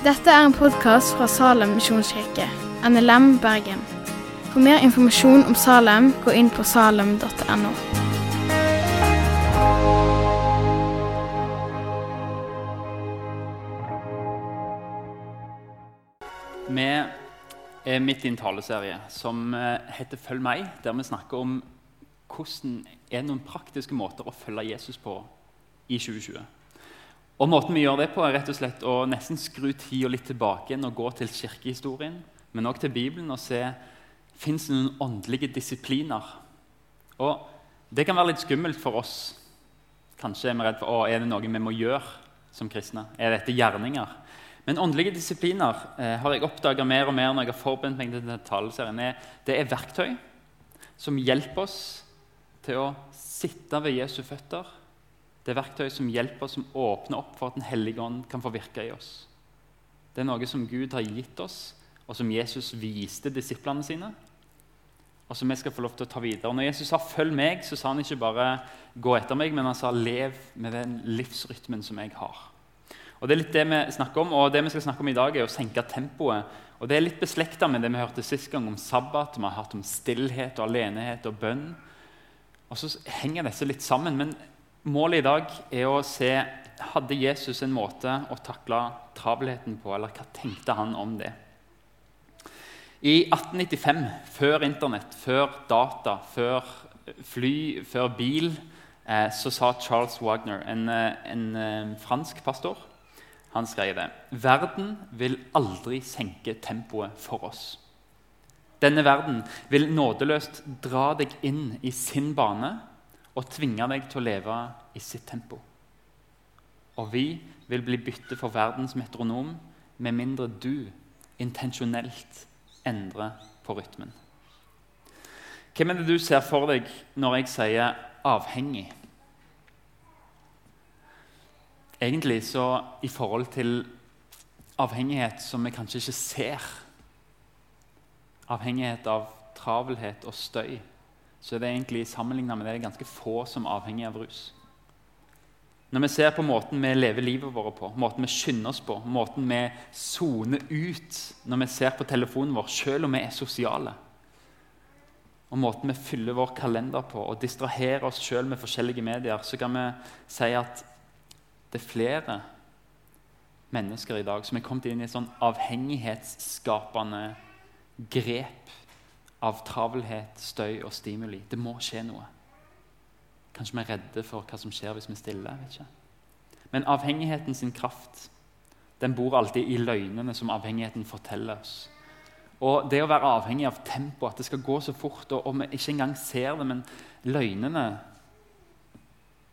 Dette er en podkast fra Salem misjonskirke, NLM Bergen. For mer informasjon om Salem, gå inn på salem.no. Vi er midt i en taleserie som eh, heter 'Følg meg', der vi snakker om hvordan er noen praktiske måter å følge Jesus på i 2020. Og Måten vi gjør det på, er rett og slett å nesten skru tida litt tilbake og gå til kirkehistorien, men også til Bibelen, og se fins det noen åndelige disipliner. Og Det kan være litt skummelt for oss. Kanskje er vi redd for å, er det noe vi må gjøre som kristne. Er dette gjerninger? Men åndelige disipliner eh, har jeg oppdaga mer og mer når jeg har forberedt meg til denne taleserien, er, det er verktøy som hjelper oss til å sitte ved Jesu føtter. Det er verktøy som hjelper oss, som åpner opp for at Den hellige ånd kan få virke i oss. Det er noe som Gud har gitt oss, og som Jesus viste disiplene sine. Og som vi skal få lov til å ta videre. Når Jesus sa 'følg meg', så sa han ikke bare 'gå etter meg', men han sa 'lev med den livsrytmen som jeg har'. Og Det er litt det vi snakker om, og det vi skal snakke om i dag, er å senke tempoet. Og Det er litt beslekta med det vi hørte sist gang om sabbat. Vi har hørt om stillhet og alenehet og bønn. Og så henger disse litt sammen. Men målet i dag er å se hadde Jesus en måte å takle travelheten på, eller hva tenkte han om det? I 1895, før Internett, før data, før fly, før bil, eh, så sa Charles Wagner, eh, en, en fransk pastor, han skrev det Verden vil aldri senke tempoet for oss. Denne verden vil nådeløst dra deg inn i sin bane og tvinge deg til å leve i sitt tempo. Og vi vil bli byttet for verdens metronom med mindre du intensjonelt endrer på rytmen. Hvem er det du ser for deg når jeg sier 'avhengig'? Egentlig så i forhold til avhengighet som vi kanskje ikke ser, avhengighet av travelhet og støy, så er det egentlig sammenlignet med det ganske få som er avhengig av rus. Når vi ser på måten vi lever livet vårt på, måten vi skynder oss på, måten vi soner ut når vi ser på telefonen vår, selv om vi er sosiale, og måten vi fyller vår kalender på og distraherer oss sjøl med forskjellige medier, så kan vi si at det er flere mennesker i dag som er kommet inn i et sånn avhengighetsskapende grep av travelhet, støy og stimuli. Det må skje noe. Kanskje vi er redde for hva som skjer hvis vi er stille. vet ikke. Men avhengigheten sin kraft den bor alltid i løgnene som avhengigheten forteller oss. Og Det å være avhengig av tempo, at det skal gå så fort, og, og vi ikke engang ser det, men løgnene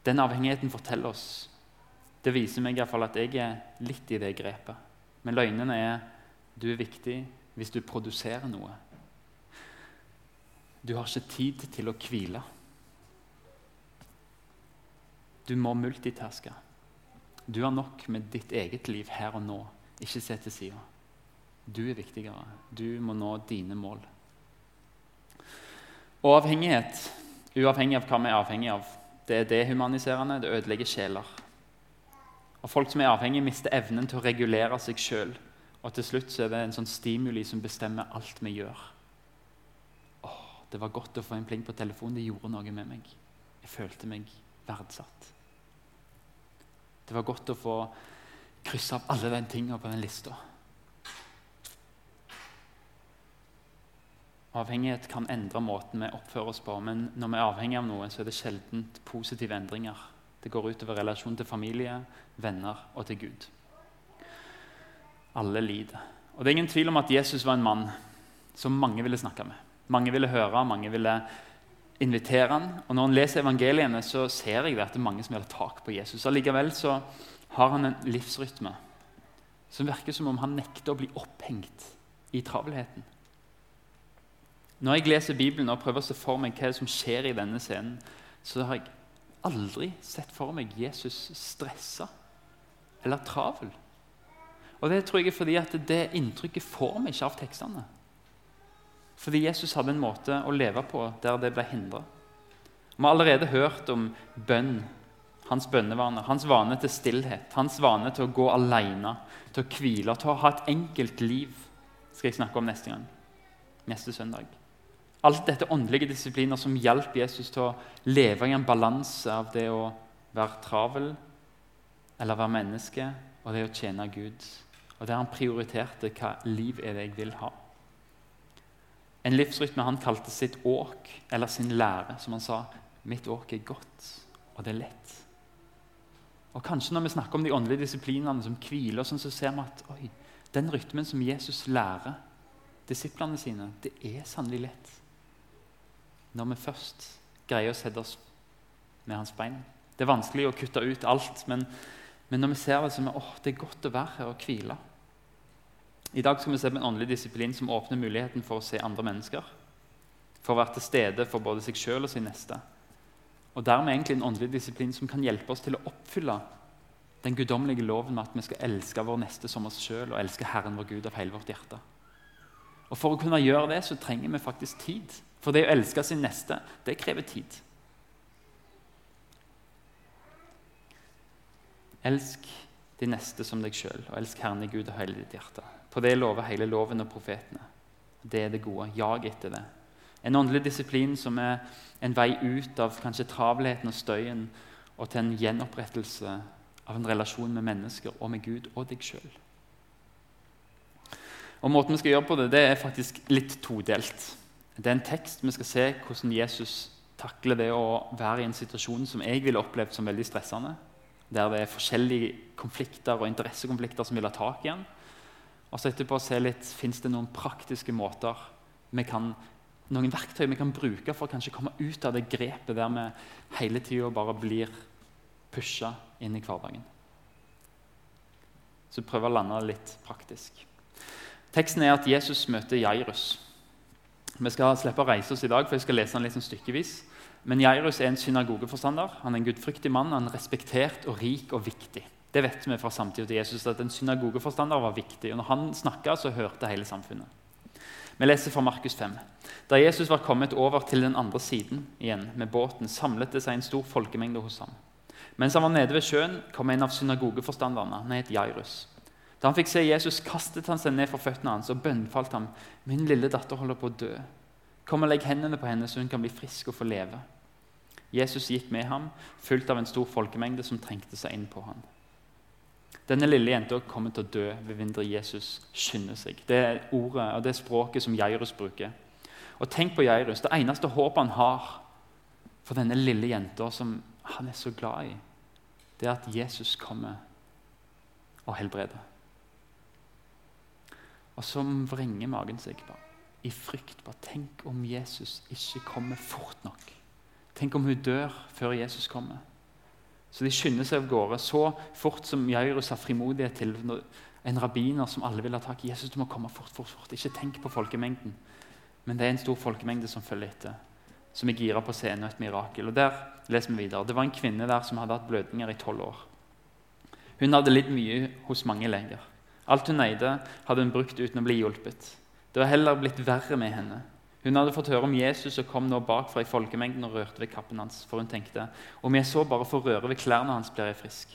Den avhengigheten forteller oss. Det viser meg i hvert fall at jeg er litt i det grepet. Men løgnene er du er viktig hvis du produserer noe. Du har ikke tid til å hvile. Du må multitaske. Du har nok med ditt eget liv her og nå. Ikke se til sida. Du er viktigere. Du må nå dine mål. Og avhengighet, uavhengig av hva vi er avhengig av, det er dehumaniserende, det ødelegger sjeler. Og Folk som er avhengige, mister evnen til å regulere seg sjøl. Og til slutt så er det en sånn stimuli som bestemmer alt vi gjør. Det var godt å få en pling på telefonen. Det gjorde noe med meg. Jeg følte meg verdsatt. Det var godt å få krysse av alle de tingene på den lista. Avhengighet kan endre måten vi oppfører oss på, men når vi er avhengig av noe, så er det sjelden positive endringer. Det går utover relasjon til familie, venner og til Gud. Alle lider. Og Det er ingen tvil om at Jesus var en mann som mange ville snakke med. Mange ville høre, mange ville invitere han. Og Når han leser evangeliene, så ser jeg at det er mange som ha tak på Jesus. Allikevel så har han en livsrytme som virker som om han nekter å bli opphengt i travelheten. Når jeg leser Bibelen og prøver å se for meg hva som skjer i denne scenen, så har jeg aldri sett for meg Jesus stressa eller travel. Og Det tror jeg er fordi at det inntrykket får vi ikke av tekstene. Fordi Jesus hadde en måte å leve på der det ble hindra. Vi har allerede hørt om bønn. hans bønnevane, hans vane til stillhet, hans vane til å gå alene, til å hvile, til å ha et enkelt liv, skal jeg snakke om neste gang. Neste søndag. Alt dette åndelige disipliner som hjalp Jesus til å leve i en balanse av det å være travel eller være menneske og det å tjene Gud. Og der han prioriterte hva liv er det jeg vil ha. En livsrytme han kalte sitt åk, eller sin lære. Som han sa mitt åk er godt, og det er lett. Og Kanskje når vi snakker om de åndelige disiplinene som hviler, sånn, så ser vi at oi, den rytmen som Jesus lærer disiplene sine, det er sannelig lett. Når vi først greier å sette oss med hans bein. Det er vanskelig å kutte ut alt, men, men når vi ser det, så er det, det er godt å være her og hvile. I dag skal vi se på en åndelig disiplin som åpner muligheten for å se andre mennesker. For å være til stede for både seg sjøl og sin neste. Og dermed egentlig en åndelig disiplin som kan hjelpe oss til å oppfylle den guddommelige loven med at vi skal elske vår neste som oss sjøl og elske Herren vår Gud av hele vårt hjerte. Og For å kunne gjøre det så trenger vi faktisk tid. For det å elske sin neste, det krever tid. Elsk de neste som deg sjøl, og elsk Herren i Gud av hele ditt hjerte. På det lover hele loven og profetene. Det er det gode. Jag etter det. En åndelig disiplin som er en vei ut av kanskje travelheten og støyen og til en gjenopprettelse av en relasjon med mennesker og med Gud og deg sjøl. Måten vi skal gjøre på det, det er faktisk litt todelt. Det er en tekst vi skal se hvordan Jesus takler det å være i en situasjon som jeg ville opplevd som veldig stressende. Der det er forskjellige konflikter og interessekonflikter som vil ha tak i en. Og så etterpå se litt, Fins det noen praktiske måter vi kan noen verktøy vi kan bruke for å kanskje komme ut av det grepet der vi hele tida bare blir pusha inn i hverdagen. Så prøv å lande litt praktisk. Teksten er at Jesus møter Jairus. Vi skal slippe å reise oss i dag, for jeg skal lese den litt sånn stykkevis. Men Jairus er en synagogeforstander. Han er en gudfryktig mann. Han er respektert og rik og viktig. Det vet vi fra samtida til Jesus, at en synagogeforstander var viktig. Og når han snakka, så hørte hele samfunnet. Vi leser fra Markus 5. Da Jesus var kommet over til den andre siden igjen med båten, samlet det seg en stor folkemengde hos ham. Mens han var nede ved sjøen, kom en av synagogeforstanderne. Han het Jairus. Da han fikk se Jesus, kastet han seg ned for føttene hans og bønnfalt ham. 'Min lille datter holder på å dø. Kom og legg hendene på henne, så hun kan bli frisk og få leve.' Jesus gikk med ham, fulgt av en stor folkemengde som trengte seg inn på ham. Denne lille jenta kommer til å dø ved mindre Jesus skynder seg. Det er ordet og det språket som Jairus bruker. Og tenk på Jairus. Det eneste håpet han har for denne lille jenta som han er så glad i, det er at Jesus kommer og helbreder. Og så vrenger magen seg bare, i frykt. Bare tenk om Jesus ikke kommer fort nok. Tenk om hun dør før Jesus kommer. Så de skynder seg av gårde så fort som Jairus har frimodighet til. En rabbiner som alle vil ha tak i. Jesus, du må komme fort, fort, fort. Ikke tenk på folkemengden. Men det er en stor folkemengde som følger etter. Som er gira på se enda et mirakel. Og der leser vi videre. Det var en kvinne der som hadde hatt blødninger i tolv år. Hun hadde lidd mye hos mange leger. Alt hun eide, hadde hun brukt uten å bli hjulpet. Det var heller blitt verre med henne. Hun hadde fått høre om Jesus og kom nå bakfra i folkemengden og rørte ved kappen hans. For hun tenkte om jeg så bare får røre ved klærne hans, blir jeg frisk.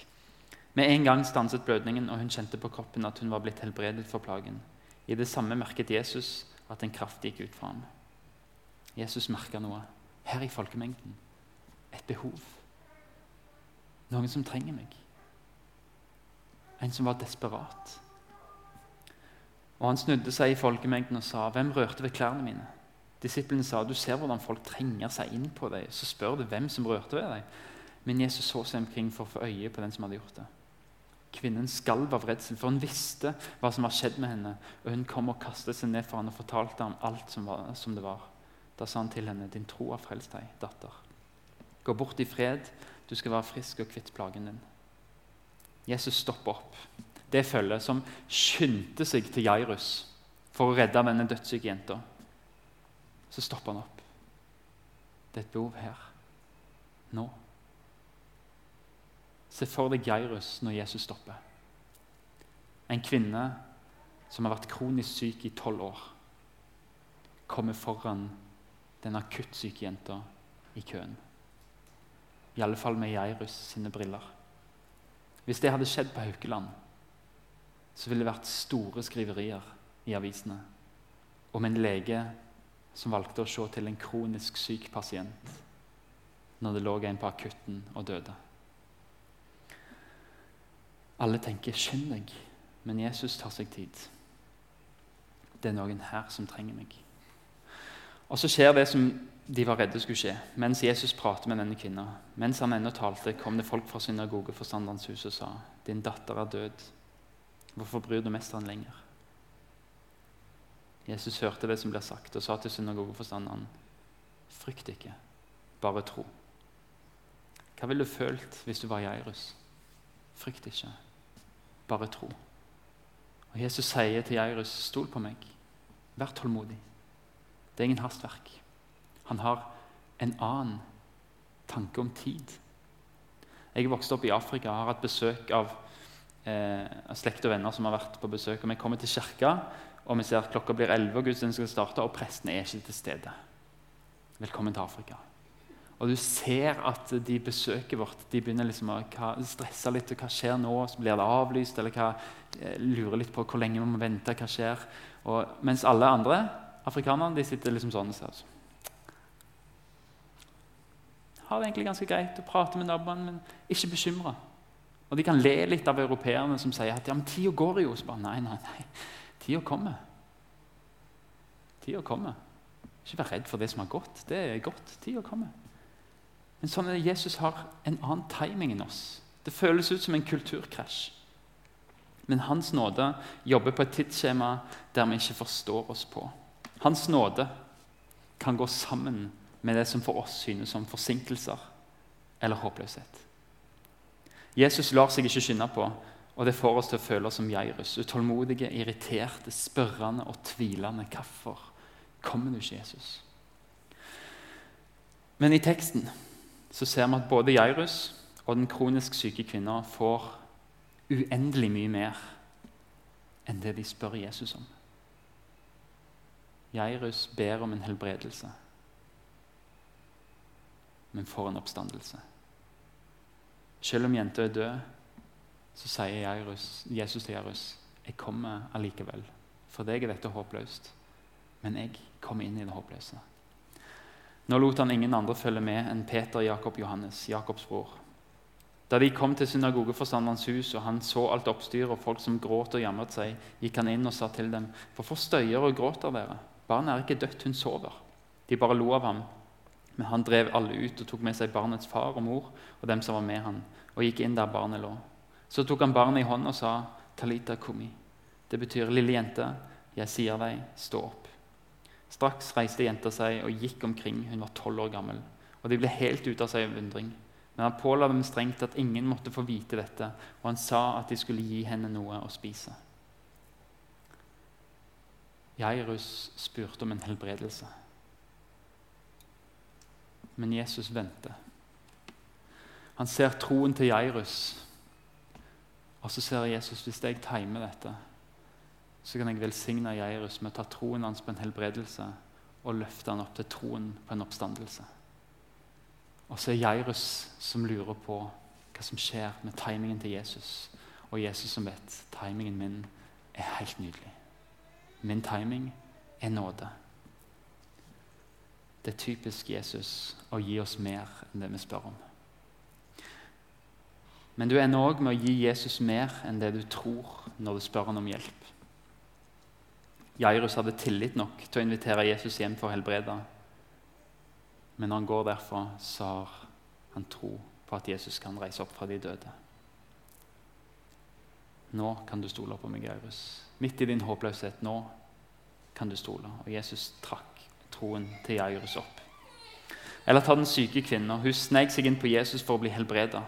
Med en gang stanset blødningen, og hun kjente på kroppen at hun var blitt helbredet for plagen. I det samme merket Jesus at en kraft gikk ut fra ham. Jesus merka noe her i folkemengden. Et behov. Noen som trenger meg. En som var desperat. Og Han snudde seg i folkemengden og sa, 'Hvem rørte ved klærne mine?' Disiplene sa du ser hvordan folk trenger seg inn på deg. Så spør du hvem som rørte ved deg. Men Jesus så seg omkring for å få øye på den som hadde gjort det. Kvinnen skalv av redsel, for hun visste hva som var skjedd med henne. Og Hun kom og kastet seg ned for han og fortalte ham alt som, var, som det var. Da sa han til henne, 'Din tro har frelst deg, datter.' Gå bort i fred, du skal være frisk og kvitt plagen din. Jesus stopper opp. Det følget som skyndte seg til Jairus for å redde denne dødssyke jenta så stopper han opp. Det er et behov her. Nå. Se for deg Geirus når Jesus stopper. En kvinne som har vært kronisk syk i tolv år, kommer foran den akutt syke jenta i køen. I alle fall med Geirus sine briller. Hvis det hadde skjedd på Haukeland, så ville det vært store skriverier i avisene om en lege som valgte å se til en kronisk syk pasient når det lå en på akutten og døde. Alle tenker 'skynd deg', men Jesus tar seg tid. Det er noen her som trenger meg. Og Så skjer det som de var redde skulle skje. Mens Jesus prater med denne kvinna, mens han ennå talte, kom det folk fra synagogeforstanderens hus og sa, 'Din datter er død. Hvorfor bryr du mesteren lenger?' Jesus hørte det som ble sagt, og sa til synagogeforstanderen, 'Frykt ikke, bare tro.' Hva ville du følt hvis du var Jairus? Frykt ikke, bare tro. Og Jesus sier til Jairus, 'Stol på meg. Vær tålmodig.' Det er ingen hastverk. Han har en annen tanke om tid. Jeg er vokst opp i Afrika og har hatt besøk av eh, slekt og venner som har vært på besøk. Og Vi kommer til kirka, og vi ser at klokka blir 11, og gudstjenesten skal starte, og prestene er ikke til stede. Velkommen til Afrika. Og du ser at de besøket vårt de begynner liksom å stresse litt. og Hva skjer nå? Så blir det avlyst? Eller hva, eh, lurer litt på hvor lenge vi må vente. hva skjer? Og, mens alle andre afrikanerne de sitter liksom sånn ser. Har det egentlig ganske greit å prate med naboene, men ikke bekymra. Og de kan le litt av europeerne som sier at ja, men tida går jo. Så bare, nei, nei, nei. Tida kommer. Tida kommer. Ikke vær redd for det som har gått. Det er godt. Tida kommer. Men sånn det Jesus har en annen timing enn oss. Det føles ut som en kulturkrasj. Men Hans nåde jobber på et tidsskjema der vi ikke forstår oss på. Hans nåde kan gå sammen med det som for oss synes som forsinkelser eller håpløshet. Jesus lar seg ikke skynde på, og det får oss til å føle oss som Jairus. Utålmodige, irriterte, spørrende og tvilende. Hvorfor kommer du ikke, Jesus? Men i teksten så ser vi at både Jairus og den kronisk syke kvinna får uendelig mye mer enn det de spør Jesus om. Jairus ber om en helbredelse, men får en oppstandelse. Selv om jenta er død, så sier Jesus til Jairus jeg kommer allikevel. For deg er dette håpløst, men jeg kommer inn i det håpløse. Nå lot han ingen andre følge med enn Peter, Jakob, Johannes, Jakobs bror. Da de kom til synagogeforstanderens hus, og han så alt oppstyret og folk som gråt og jamret seg, gikk han inn og sa til dem.: Hvorfor støyer og gråter dere? Barnet er ikke dødt, hun sover. De bare lo av ham. Men han drev alle ut og tok med seg barnets far og mor og dem som var med han, og gikk inn der barnet lå. Så tok han barnet i hånden og sa, Talita kumi. Det betyr, lille jente, jeg sier deg, stå opp. Straks reiste jenta seg og gikk omkring. Hun var tolv år gammel. Og De ble helt ute av seg av undring. Men han påla dem strengt at ingen måtte få vite dette, og han sa at de skulle gi henne noe å spise. Jairus spurte om en helbredelse. Men Jesus venter. Han ser troen til Jairus, og så ser Jesus hvis jeg timer dette, så kan jeg velsigne Jairus med å ta troen hans på en helbredelse og løfte han opp til troen på en oppstandelse. Og så er Jairus som lurer på hva som skjer med timingen til Jesus. Og Jesus som vet timingen min er helt nydelig. Min timing er nåde. Det er typisk Jesus å gi oss mer enn det vi spør om. Men du ender òg med å gi Jesus mer enn det du tror når du spør han om hjelp. Jairus hadde tillit nok til å invitere Jesus hjem for å helbrede. Men når han går derfra, så har han tro på at Jesus kan reise opp fra de døde. Nå kan du stole på meg, Jairus. Midt i din håpløshet, nå kan du stole. Og Jesus trakk troen til Jairus opp. Eller ta den syke kvinnen. Hun snek seg inn på Jesus for å bli helbreda.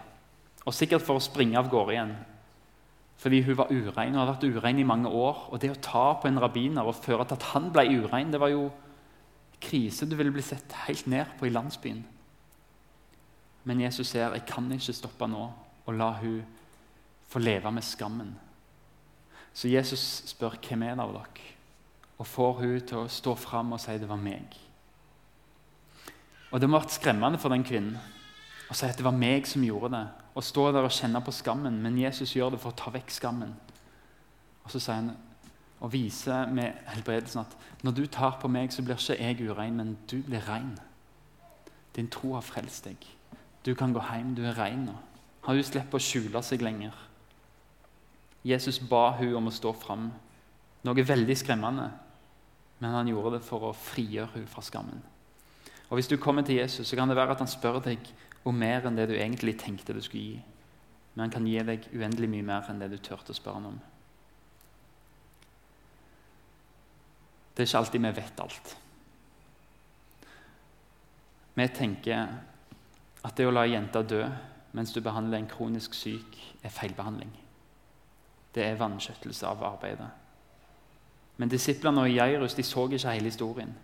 Og sikkert for å springe av gårde igjen. Fordi hun var urein og har vært urein i mange år. Og det å ta på en rabbiner og føre til at han ble urein, det var jo krise. Du ville bli sett helt ned på i landsbyen. Men Jesus ser jeg kan ikke stoppe nå og la hun få leve med skammen. Så Jesus spør hvem er det av dere, og får hun til å stå fram og si det var meg. Og Det må ha vært skremmende for den kvinnen å si at det var meg som gjorde det. Og stå der og kjenne på skammen, men Jesus gjør det for å ta vekk skammen. Og så sier han og viser med helbredelsen at når du tar på meg, så blir ikke jeg urein, men du blir rein. Din tro har frelst deg. Du kan gå hjem, du er rein nå. Har hun slipper å skjule seg lenger. Jesus ba hun om å stå fram. Noe veldig skremmende, men han gjorde det for å frigjøre hun fra skammen. Og Hvis du kommer til Jesus, så kan det være at han spør deg om mer enn det du egentlig tenkte du skulle gi. Men han kan gi deg uendelig mye mer enn det du turte å spørre ham om. Det er ikke alltid vi vet alt. Vi tenker at det å la ei dø mens du behandler en kronisk syk, er feilbehandling. Det er vanskjøttelse av arbeidet. Men disiplene og Jairus de så ikke hele historien.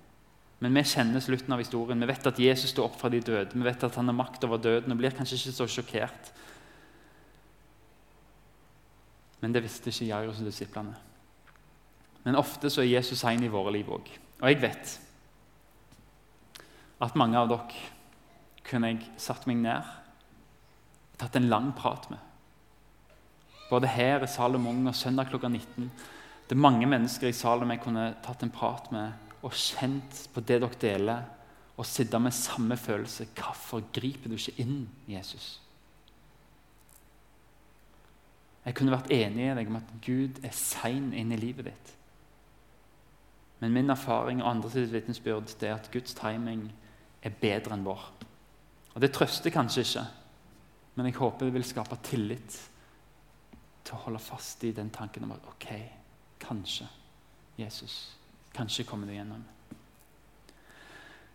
Men vi kjenner slutten av historien. Vi vet at Jesus står opp fra de døde. Vi vet at han har makt over døden og blir kanskje ikke så sjokkert. Men det visste ikke Jairus og disiplene. Men ofte så er Jesus sein i våre liv òg. Og jeg vet at mange av dere kunne jeg satt meg ned og tatt en lang prat med. Både her i Salomon og søndag klokka 19. Det er mange mennesker i Salom jeg kunne tatt en prat med og kjent på det dere deler, og sitte med samme følelse. Hvorfor griper du ikke inn, Jesus? Jeg kunne vært enig i deg om at Gud er sein inn i livet ditt. Men min erfaring og andres vitnesbyrd er at Guds timing er bedre enn vår. Og Det trøster kanskje ikke, men jeg håper det vil skape tillit til å holde fast i den tanken om at ok, kanskje Jesus Kanskje kommer du gjennom.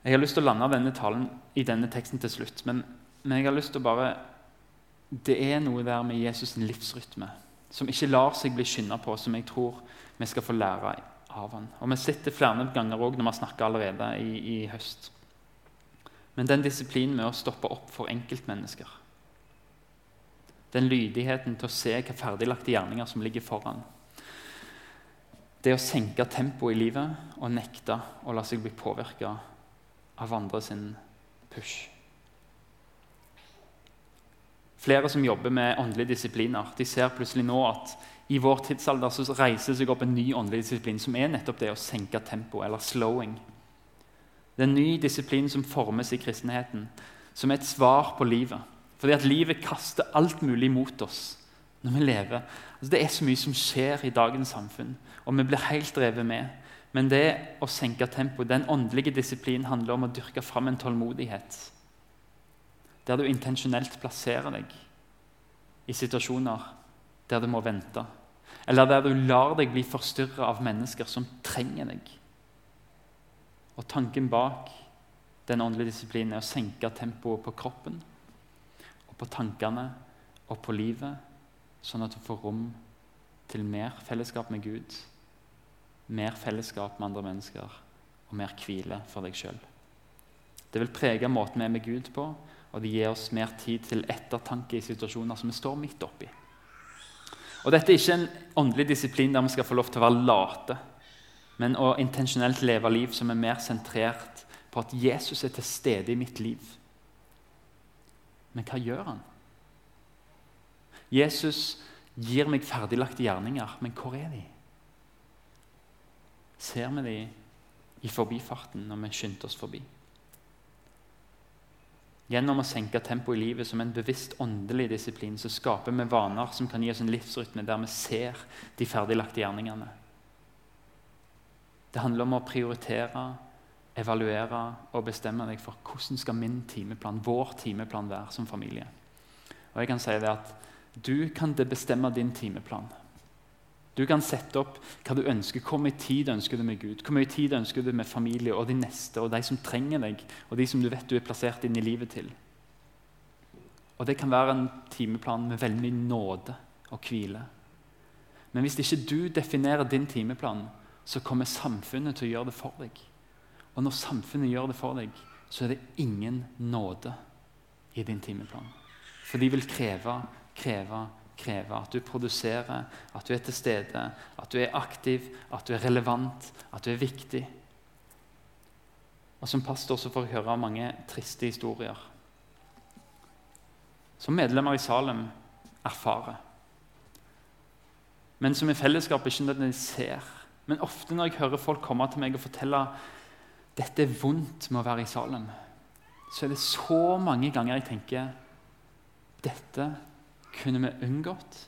Jeg har lyst til å lande denne talen i denne teksten til slutt. Men, men jeg har lyst til å bare Det er noe der med Jesus' livsrytme som ikke lar seg bli skynda på, som jeg tror vi skal få lære av han. Og Vi sitter flere ganger òg når vi snakker allerede i, i høst. Men den disiplinen med å stoppe opp for enkeltmennesker Den lydigheten til å se hva ferdiglagte gjerninger som ligger foran det å senke tempoet i livet og nekte å la seg bli påvirka av andre sin push. Flere som jobber med åndelige disipliner, de ser plutselig nå at i vår tidsalder så reiser det seg opp en ny åndelig disiplin, som er nettopp det å senke tempo, eller slowing. Det er en ny disiplin som formes i kristenheten, som er et svar på livet. Fordi at livet kaster alt mulig mot oss når vi lever. Altså, det er så mye som skjer i dagens samfunn, og vi blir helt drevet med. Men det å senke tempoet, den åndelige disiplinen, handler om å dyrke fram en tålmodighet. Der du intensjonelt plasserer deg i situasjoner der du må vente. Eller der du lar deg bli forstyrra av mennesker som trenger deg. Og Tanken bak den åndelige disiplinen er å senke tempoet på kroppen, og på tankene og på livet sånn at du får rom til mer fellesskap med Gud, mer fellesskap med andre mennesker og mer hvile for deg sjøl. Det vil prege måten vi er med Gud på, og det gir oss mer tid til ettertanke i situasjoner som vi står midt oppi. Og Dette er ikke en åndelig disiplin der vi skal få lov til å være late, men å intensjonelt leve liv som er mer sentrert på at Jesus er til stede i mitt liv. Men hva gjør han? Jesus gir meg ferdiglagte gjerninger, men hvor er de? Ser vi dem i forbifarten når vi skynder oss forbi? Gjennom å senke tempoet i livet som en bevisst åndelig disiplin så skaper vi vaner som kan gi oss en livsrytme der vi ser de ferdiglagte gjerningene. Det handler om å prioritere, evaluere og bestemme deg for hvordan skal min timeplan, vår timeplan være som familie. Og jeg kan si det at du kan bestemme din timeplan. Du kan sette opp hva du ønsker. Hvor mye tid ønsker du med Gud? Hvor mye tid ønsker du med familie og de neste og de som trenger deg, og de som du vet du er plassert inn i livet til? Og Det kan være en timeplan med veldig mye nåde og hvile. Men hvis ikke du definerer din timeplan, så kommer samfunnet til å gjøre det for deg. Og når samfunnet gjør det for deg, så er det ingen nåde i din timeplan. For de vil kreve kreve, kreve. At du produserer, at du er til stede, at du er aktiv, at du er relevant, at du er viktig. Og Som pastor så får jeg høre mange triste historier. som medlemmer i Salem erfarer. Men som i fellesskap ikke nødvendigvis ser. Men ofte når jeg hører folk komme til meg og fortelle dette er vondt med å være i Salem, så er det så mange ganger jeg tenker dette kunne vi unngått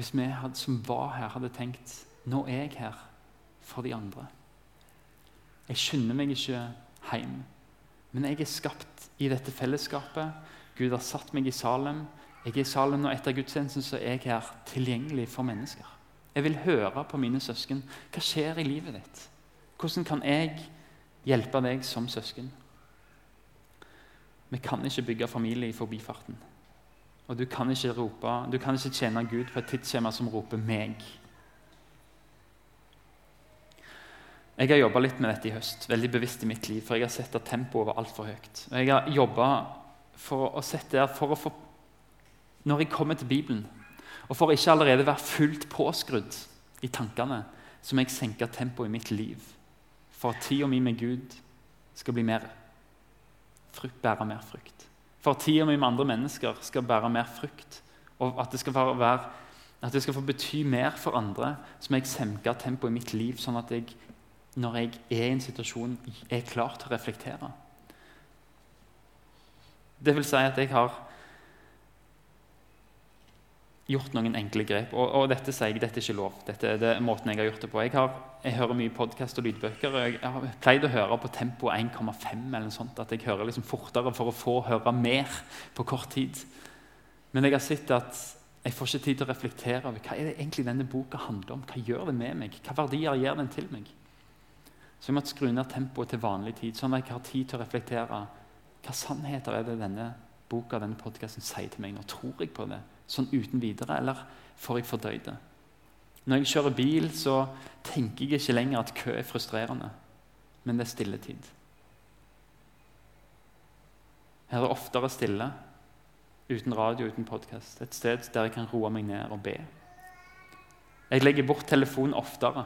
hvis vi hadde, som var her, hadde tenkt nå er jeg her for de andre. Jeg skynder meg ikke hjem, men jeg er skapt i dette fellesskapet. Gud har satt meg i Salem. Jeg er i Salem og etter gudstjenesten, så er jeg her tilgjengelig for mennesker. Jeg vil høre på mine søsken. Hva skjer i livet ditt? Hvordan kan jeg hjelpe deg som søsken? Vi kan ikke bygge familie i forbifarten. Og du kan ikke, rope, du kan ikke tjene Gud på et tidsskjema som roper 'meg'. Jeg har jobba litt med dette i høst, veldig bevisst i mitt liv, for jeg har sett at tempoet var altfor høyt. Og jeg har jobba for å sette der for å få Når jeg kommer til Bibelen, og for å ikke allerede være fullt påskrudd i tankene, så må jeg senke tempoet i mitt liv for at tida mi med Gud skal bli mer frukt, bære mer frukt. For tida mi med andre mennesker skal bære mer frukt. Og at det skal, være, at det skal få bety mer for andre, så må jeg senke tempoet i mitt liv, sånn at jeg, når jeg er i en situasjon, er klar til å reflektere. Det vil si at jeg har gjort noen enkle grep. Og, og, dette sier jeg, dette er ikke lov. Dette er det måten jeg har gjort det på. Jeg, har, jeg hører mye podkast og lydbøker. og Jeg har pleid å høre på tempo 1,5 eller noe sånt. At jeg hører liksom fortere for å få høre mer på kort tid. Men jeg har sett at jeg får ikke tid til å reflektere over hva er det egentlig denne boka handler om. Hva gjør det med meg? Hva verdier gir den til meg? Så jeg måtte skru ned tempoet til vanlig tid, sånn at jeg har tid til å reflektere. Hva sannheter er det denne boka denne podkasten sier til meg nå? Tror jeg på det? Sånn uten videre, eller får jeg fordøyd det? Når jeg kjører bil, så tenker jeg ikke lenger at kø er frustrerende, men det er stilletid. Her er det oftere stille, uten radio, uten podkast. Et sted der jeg kan roe meg ned og be. Jeg legger bort telefonen oftere.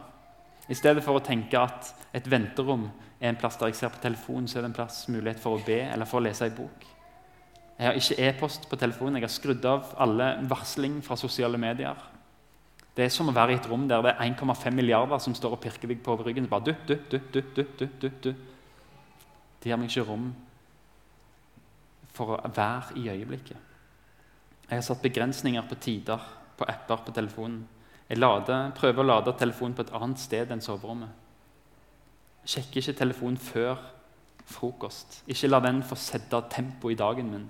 I stedet for å tenke at et venterom er en plass der jeg ser på telefonen, så er det en plass mulighet for å be eller for å lese en bok. Jeg har ikke e-post på telefonen. Jeg har skrudd av alle varsling fra sosiale medier. Det er som å være i et rom der det er 1,5 milliarder som står og pirker deg på ryggen. Bare du, du, du, du, du, du, du, du. De gir meg ikke rom for å være i øyeblikket. Jeg har satt begrensninger på tider, på apper, på telefonen. Jeg lader, prøver å lade telefonen på et annet sted enn soverommet. Jeg sjekker ikke telefonen før frokost. Ikke la den få sette tempoet i dagen min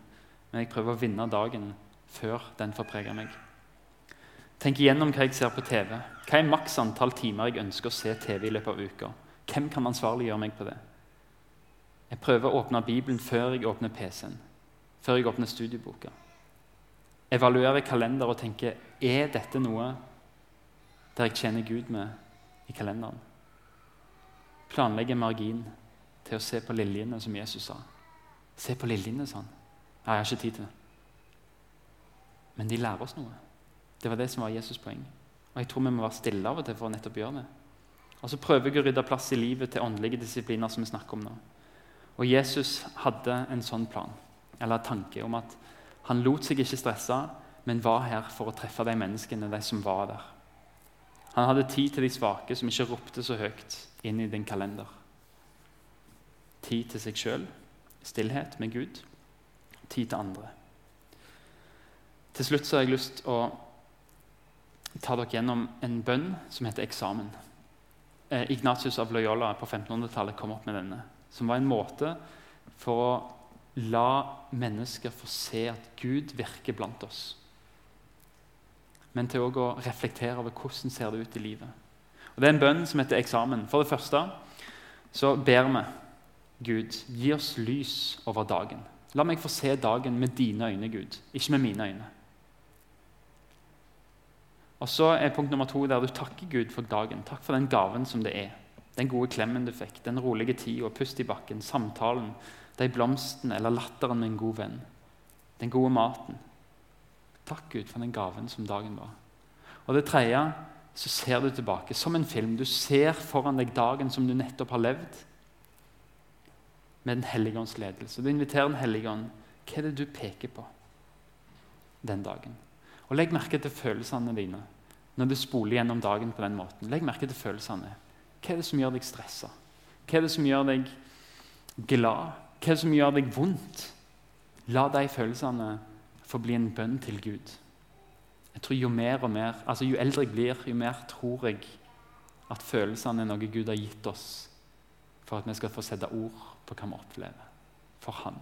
men jeg prøver å vinne dagen før den får prege meg. Tenk igjennom hva jeg ser på TV. Hva er maks antall timer jeg ønsker å se TV i løpet av uka? Hvem kan ansvarliggjøre meg på det? Jeg prøver å åpne Bibelen før jeg åpner PC-en, før jeg åpner studieboka. Evaluerer kalender og tenker er dette noe der jeg tjener Gud med i kalenderen. Planlegger margin til å se på liljene, som Jesus sa. Se på liljene, sa han. Nei, jeg har ikke tid til det. Men de lærer oss noe. Det var det som var Jesus' poeng. Og jeg tror vi må være stille av og til for å nettopp gjøre det. Og så prøver jeg å rydde plass i livet til åndelige disipliner som vi snakker om nå. Og Jesus hadde en sånn plan, eller tanke, om at han lot seg ikke stresse, men var her for å treffe de menneskene, de som var der. Han hadde tid til de svake som ikke ropte så høyt inn i din kalender. Tid til seg sjøl, stillhet med Gud tid til andre. Til slutt så har jeg lyst å ta dere gjennom en bønn som heter eksamen. Eh, Ignatius av Loyola på 1500-tallet kom opp med denne. Som var en måte for å la mennesker få se at Gud virker blant oss. Men til å reflektere over hvordan ser det ut i livet. Og Det er en bønn som heter eksamen. For det første så ber vi Gud, gi oss lys over dagen. La meg få se dagen med dine øyne, Gud, ikke med mine øyne. Og så er punkt nummer to der du takker Gud for dagen. Takk for den gaven som det er. Den gode klemmen du fikk, den rolige tida, pust i bakken, samtalen, de blomstene eller latteren med en god venn. Den gode maten. Takk, Gud, for den gaven som dagen var. Og det tredje, så ser du tilbake som en film. Du ser foran deg dagen som du nettopp har levd. Med Den hellige ånds ledelse. Du inviterer Den hellige ånd. Hva er det du peker på den dagen? Og Legg merke til følelsene dine når du spoler gjennom dagen på den måten. Legg merke til følelsene. Hva er det som gjør deg stressa? Hva er det som gjør deg glad? Hva er det som gjør deg vondt? La de følelsene få bli en bønn til Gud. Jeg tror Jo mer og mer, altså jo eldre jeg blir, jo mer tror jeg at følelsene er noe Gud har gitt oss for at vi skal få sette ord på hva vi opplever for Han.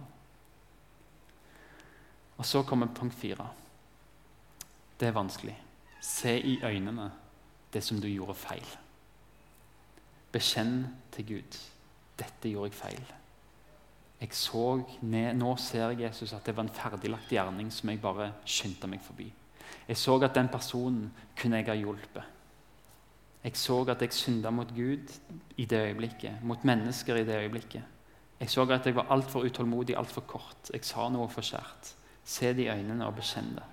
Og så kommer punkt fire. Det er vanskelig. Se i øynene det som du gjorde feil. Bekjenn til Gud. Dette gjorde jeg feil. Jeg så ned, Nå ser jeg Jesus at det var en ferdiglagt gjerning som jeg bare skyndte meg forbi. Jeg så at den personen kunne jeg ha hjulpet. Jeg så at jeg synda mot Gud i det øyeblikket, mot mennesker i det øyeblikket. Jeg så at jeg var altfor utålmodig, altfor kort. Jeg sa noe for skjært. Se det i øynene og bekjenn det.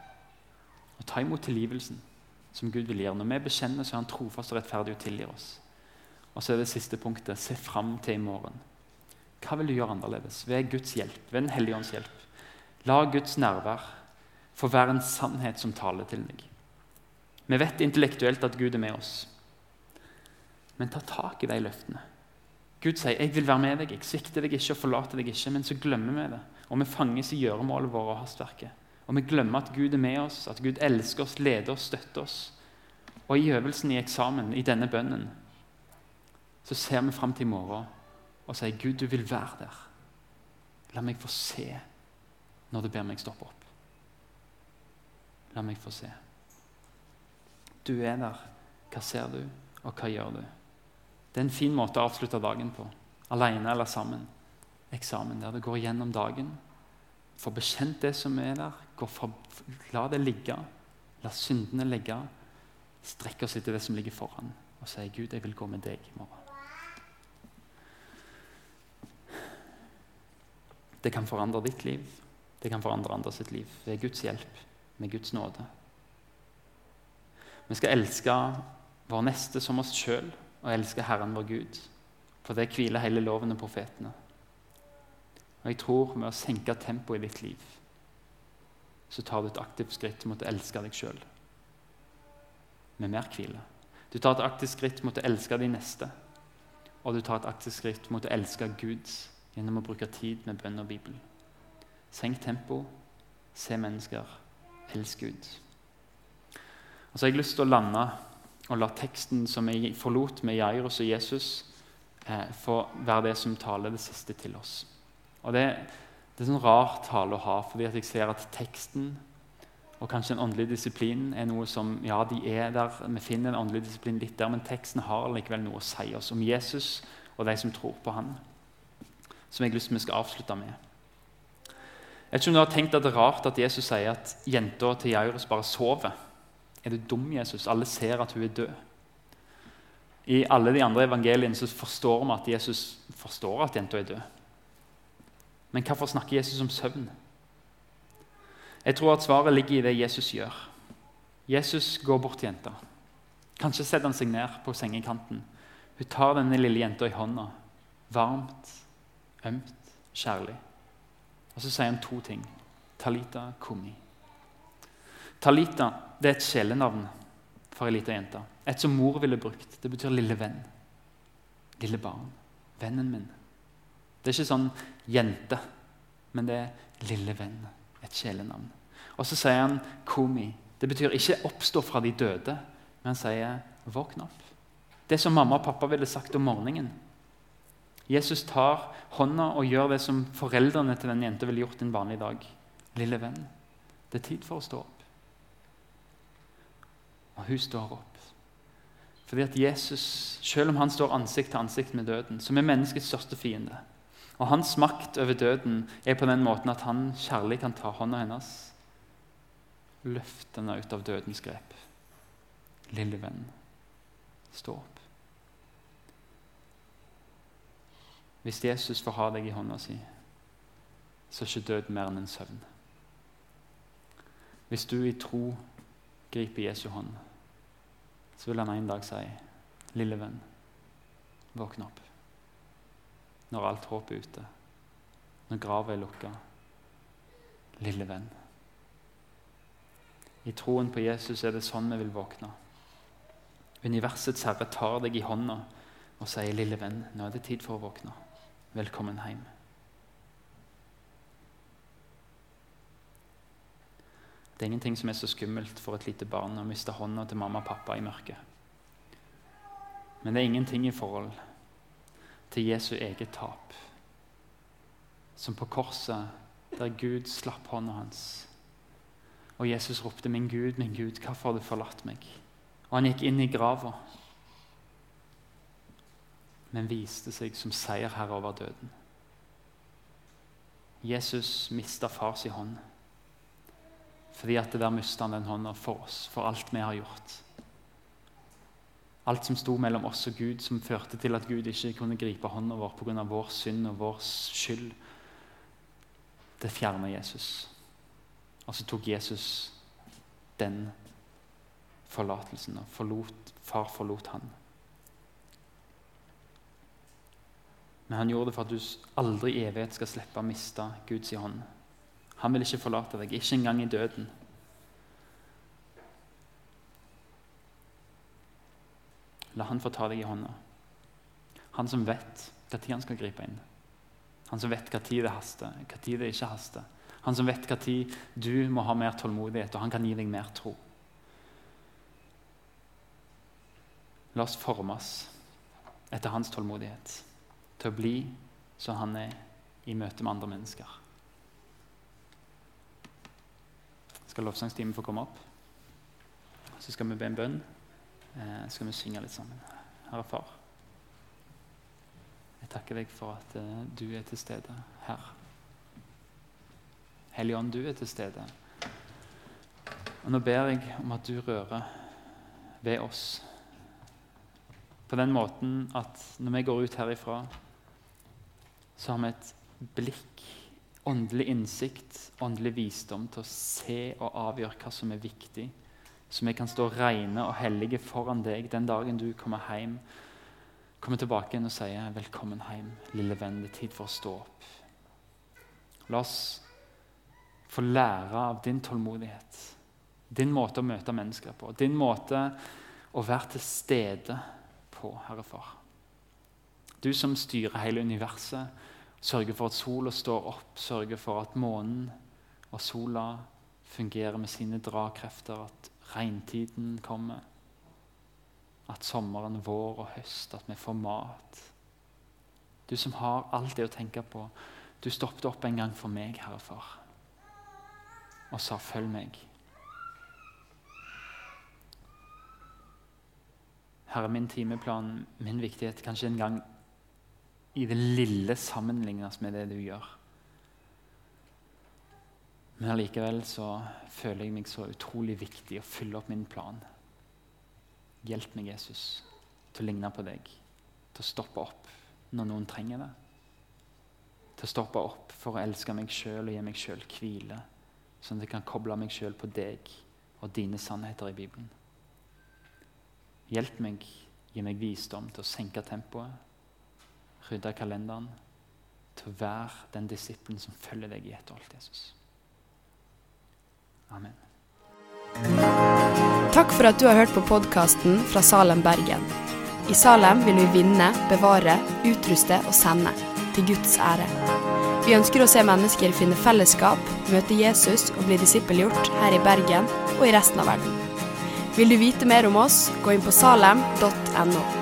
Og ta imot tilgivelsen som Gud vil gjøre. Når vi bekjenner, så er Han trofast og rettferdig og tilgir oss. Og så er det siste punktet se fram til i morgen. Hva vil du gjøre annerledes? Ved Guds hjelp, ved Den hellige ånds hjelp. La Guds nærvær få være en sannhet som taler til deg. Vi vet intellektuelt at Gud er med oss. Men ta tak i de løftene. Gud sier 'Jeg vil være med deg, jeg svikter deg ikke og forlater deg ikke', men så glemmer vi det. Og vi fanges i gjøremålet vårt og hastverket. Og vi glemmer at Gud er med oss, at Gud elsker oss, leder oss, støtter oss. Og i øvelsen i eksamen, i denne bønnen, så ser vi fram til i morgen og sier 'Gud, du vil være der'. La meg få se når du ber meg stoppe opp. La meg få se. Du er der. Hva ser du, og hva gjør du? Det er en fin måte å avslutte dagen på. Alene eller sammen. Eksamen der du går gjennom dagen. Får bekjent det som er der. For, la det ligge. La syndene ligge. Strekk oss etter det som ligger foran, og si 'Gud, jeg vil gå med deg i morgen'. Det kan forandre ditt liv. Det kan forandre andre sitt liv ved Guds hjelp, med Guds nåde. Vi skal elske vår neste som oss sjøl og elske Herren vår Gud. For det hviler hele loven og profetene. Og jeg tror med å senke tempoet i ditt liv, så tar du et aktivt skritt mot å elske deg sjøl med mer hvile. Du tar et aktivt skritt mot å elske de neste, og du tar et aktivt skritt mot å elske Gud gjennom å bruke tid med bønn og Bibel. Senk tempo, se mennesker, elsk Gud. Og så har jeg lyst til å lande og la teksten som jeg forlot med Jairus og Jesus, eh, få være det som taler det siste til oss. Og Det, det er sånn rar tale å ha, fordi jeg ser at teksten og kanskje en åndelig disiplin er noe som Ja, de er der, vi finner en åndelig disiplin litt der, men teksten har likevel noe å si oss om Jesus og de som tror på han, som jeg har lyst til vi skal avslutte med. Jeg vet ikke om du har tenkt at det er rart at Jesus sier at jenta til Jairus bare sover. Er du dum, Jesus? Alle ser at hun er død. I alle de andre evangeliene så forstår vi at Jesus forstår at jenta er død. Men hvorfor snakker Jesus om søvn? Jeg tror at svaret ligger i det Jesus gjør. Jesus går bort til jenta. Kanskje setter han seg ned på sengekanten. Hun tar denne lille jenta i hånda. Varmt, ømt, kjærlig. Og så sier han to ting. Talita kumi. Talita det er et kjælenavn for ei lita jente. Et som mor ville brukt. Det betyr lille venn. Lille barn. Vennen min. Det er ikke sånn jente, men det er lille venn. Et kjælenavn. Og så sier han komi. Det betyr ikke oppstå fra de døde, men han sier våkn opp. Det som mamma og pappa ville sagt om morgenen. Jesus tar hånda og gjør det som foreldrene til den jenta ville gjort en vanlig dag. Lille venn, det er tid for å stå opp. Og hun står opp. Fordi at Jesus, Selv om han står ansikt til ansikt med døden, som er menneskets største fiende Og hans makt over døden er på den måten at han kjærlig kan ta hånda hennes løfte henne ut av dødens grep. Lille venn, stå opp. Hvis Jesus får ha deg i hånda si, så er ikke død mer enn en søvn. Hvis du i tro griper Jesu hånd så vil han en dag si, 'Lille venn, våkne opp.' Når alt håp er ute, når grava er lukka. Lille venn. I troen på Jesus er det sånn vi vil våkne. Universets herre tar deg i hånda og sier, 'Lille venn, nå er det tid for å våkne. Velkommen hjem.' Det er ingenting som er så skummelt for et lite barn å miste hånda til mamma og pappa i mørket. Men det er ingenting i forhold til Jesu eget tap. Som på korset, der Gud slapp hånda hans. Og Jesus ropte, 'Min Gud, min Gud, hvorfor har du forlatt meg?' Og han gikk inn i grava, men viste seg som seierherre over døden. Jesus mista fars hånd fordi at der mista han den hånda for oss, for alt vi har gjort. Alt som sto mellom oss og Gud, som førte til at Gud ikke kunne gripe hånda vår pga. vår synd og vår skyld, det fjerna Jesus. Og så tok Jesus den forlatelsen og forlot, far forlot han. Men han gjorde det for at du aldri i evighet skal slippe å miste Guds hånd. Han vil ikke forlate deg, ikke engang i døden. La han få ta deg i hånda. Han som vet når han skal gripe inn. Han som vet når det haster, når det ikke haster. Han som vet når du må ha mer tålmodighet, og han kan gi deg mer tro. La oss formes etter hans tålmodighet, til å bli som han er i møte med andre mennesker. Skal lovsangstimen få komme opp? Så skal vi be en bønn eh, skal vi synge litt sammen. Herre Far, jeg takker deg for at eh, du er til stede her. Hellige Ånd, du er til stede. Og Nå ber jeg om at du rører ved oss på den måten at når vi går ut herifra, så har vi et blikk, åndelig innsikt, åndelig visdom til å se og avgjøre hva som er viktig så vi kan stå rene og hellige foran deg den dagen du kommer hjem. Kommer tilbake igjen og sier 'Velkommen hjem, lille venn. Det er tid for å stå opp'. La oss få lære av din tålmodighet, din måte å møte mennesker på, din måte å være til stede på, Herre Far. Du som styrer hele universet, sørger for at sola står opp, sørge for at månen og sola fungerer med sine dragkrefter, at regntiden kommer. At sommeren, vår og høst, at vi får mat. Du som har alt det å tenke på. Du stoppet opp en gang for meg, Herre Far, og sa 'følg meg'. Herre, min timeplan, min viktighet, kanskje en gang i det lille sammenlignes med det du gjør. Men allikevel så føler jeg meg så utrolig viktig å fylle opp min plan. Hjelp meg, Jesus, til å ligne på deg. Til å stoppe opp når noen trenger det. Til å stoppe opp for å elske meg sjøl og gi meg sjøl hvile. Sånn at jeg kan koble meg sjøl på deg og dine sannheter i Bibelen. Hjelp meg, gi meg visdom til å senke tempoet, rydde kalenderen, til å være den disippelen som følger deg i ett og alt, Jesus. Amen. Takk for at du har hørt på podkasten fra Salem, Bergen. I Salem vil vi vinne, bevare, utruste og sende. Til Guds ære. Vi ønsker å se mennesker finne fellesskap, møte Jesus og bli disippelgjort her i Bergen og i resten av verden. Vil du vite mer om oss, gå inn på salem.no.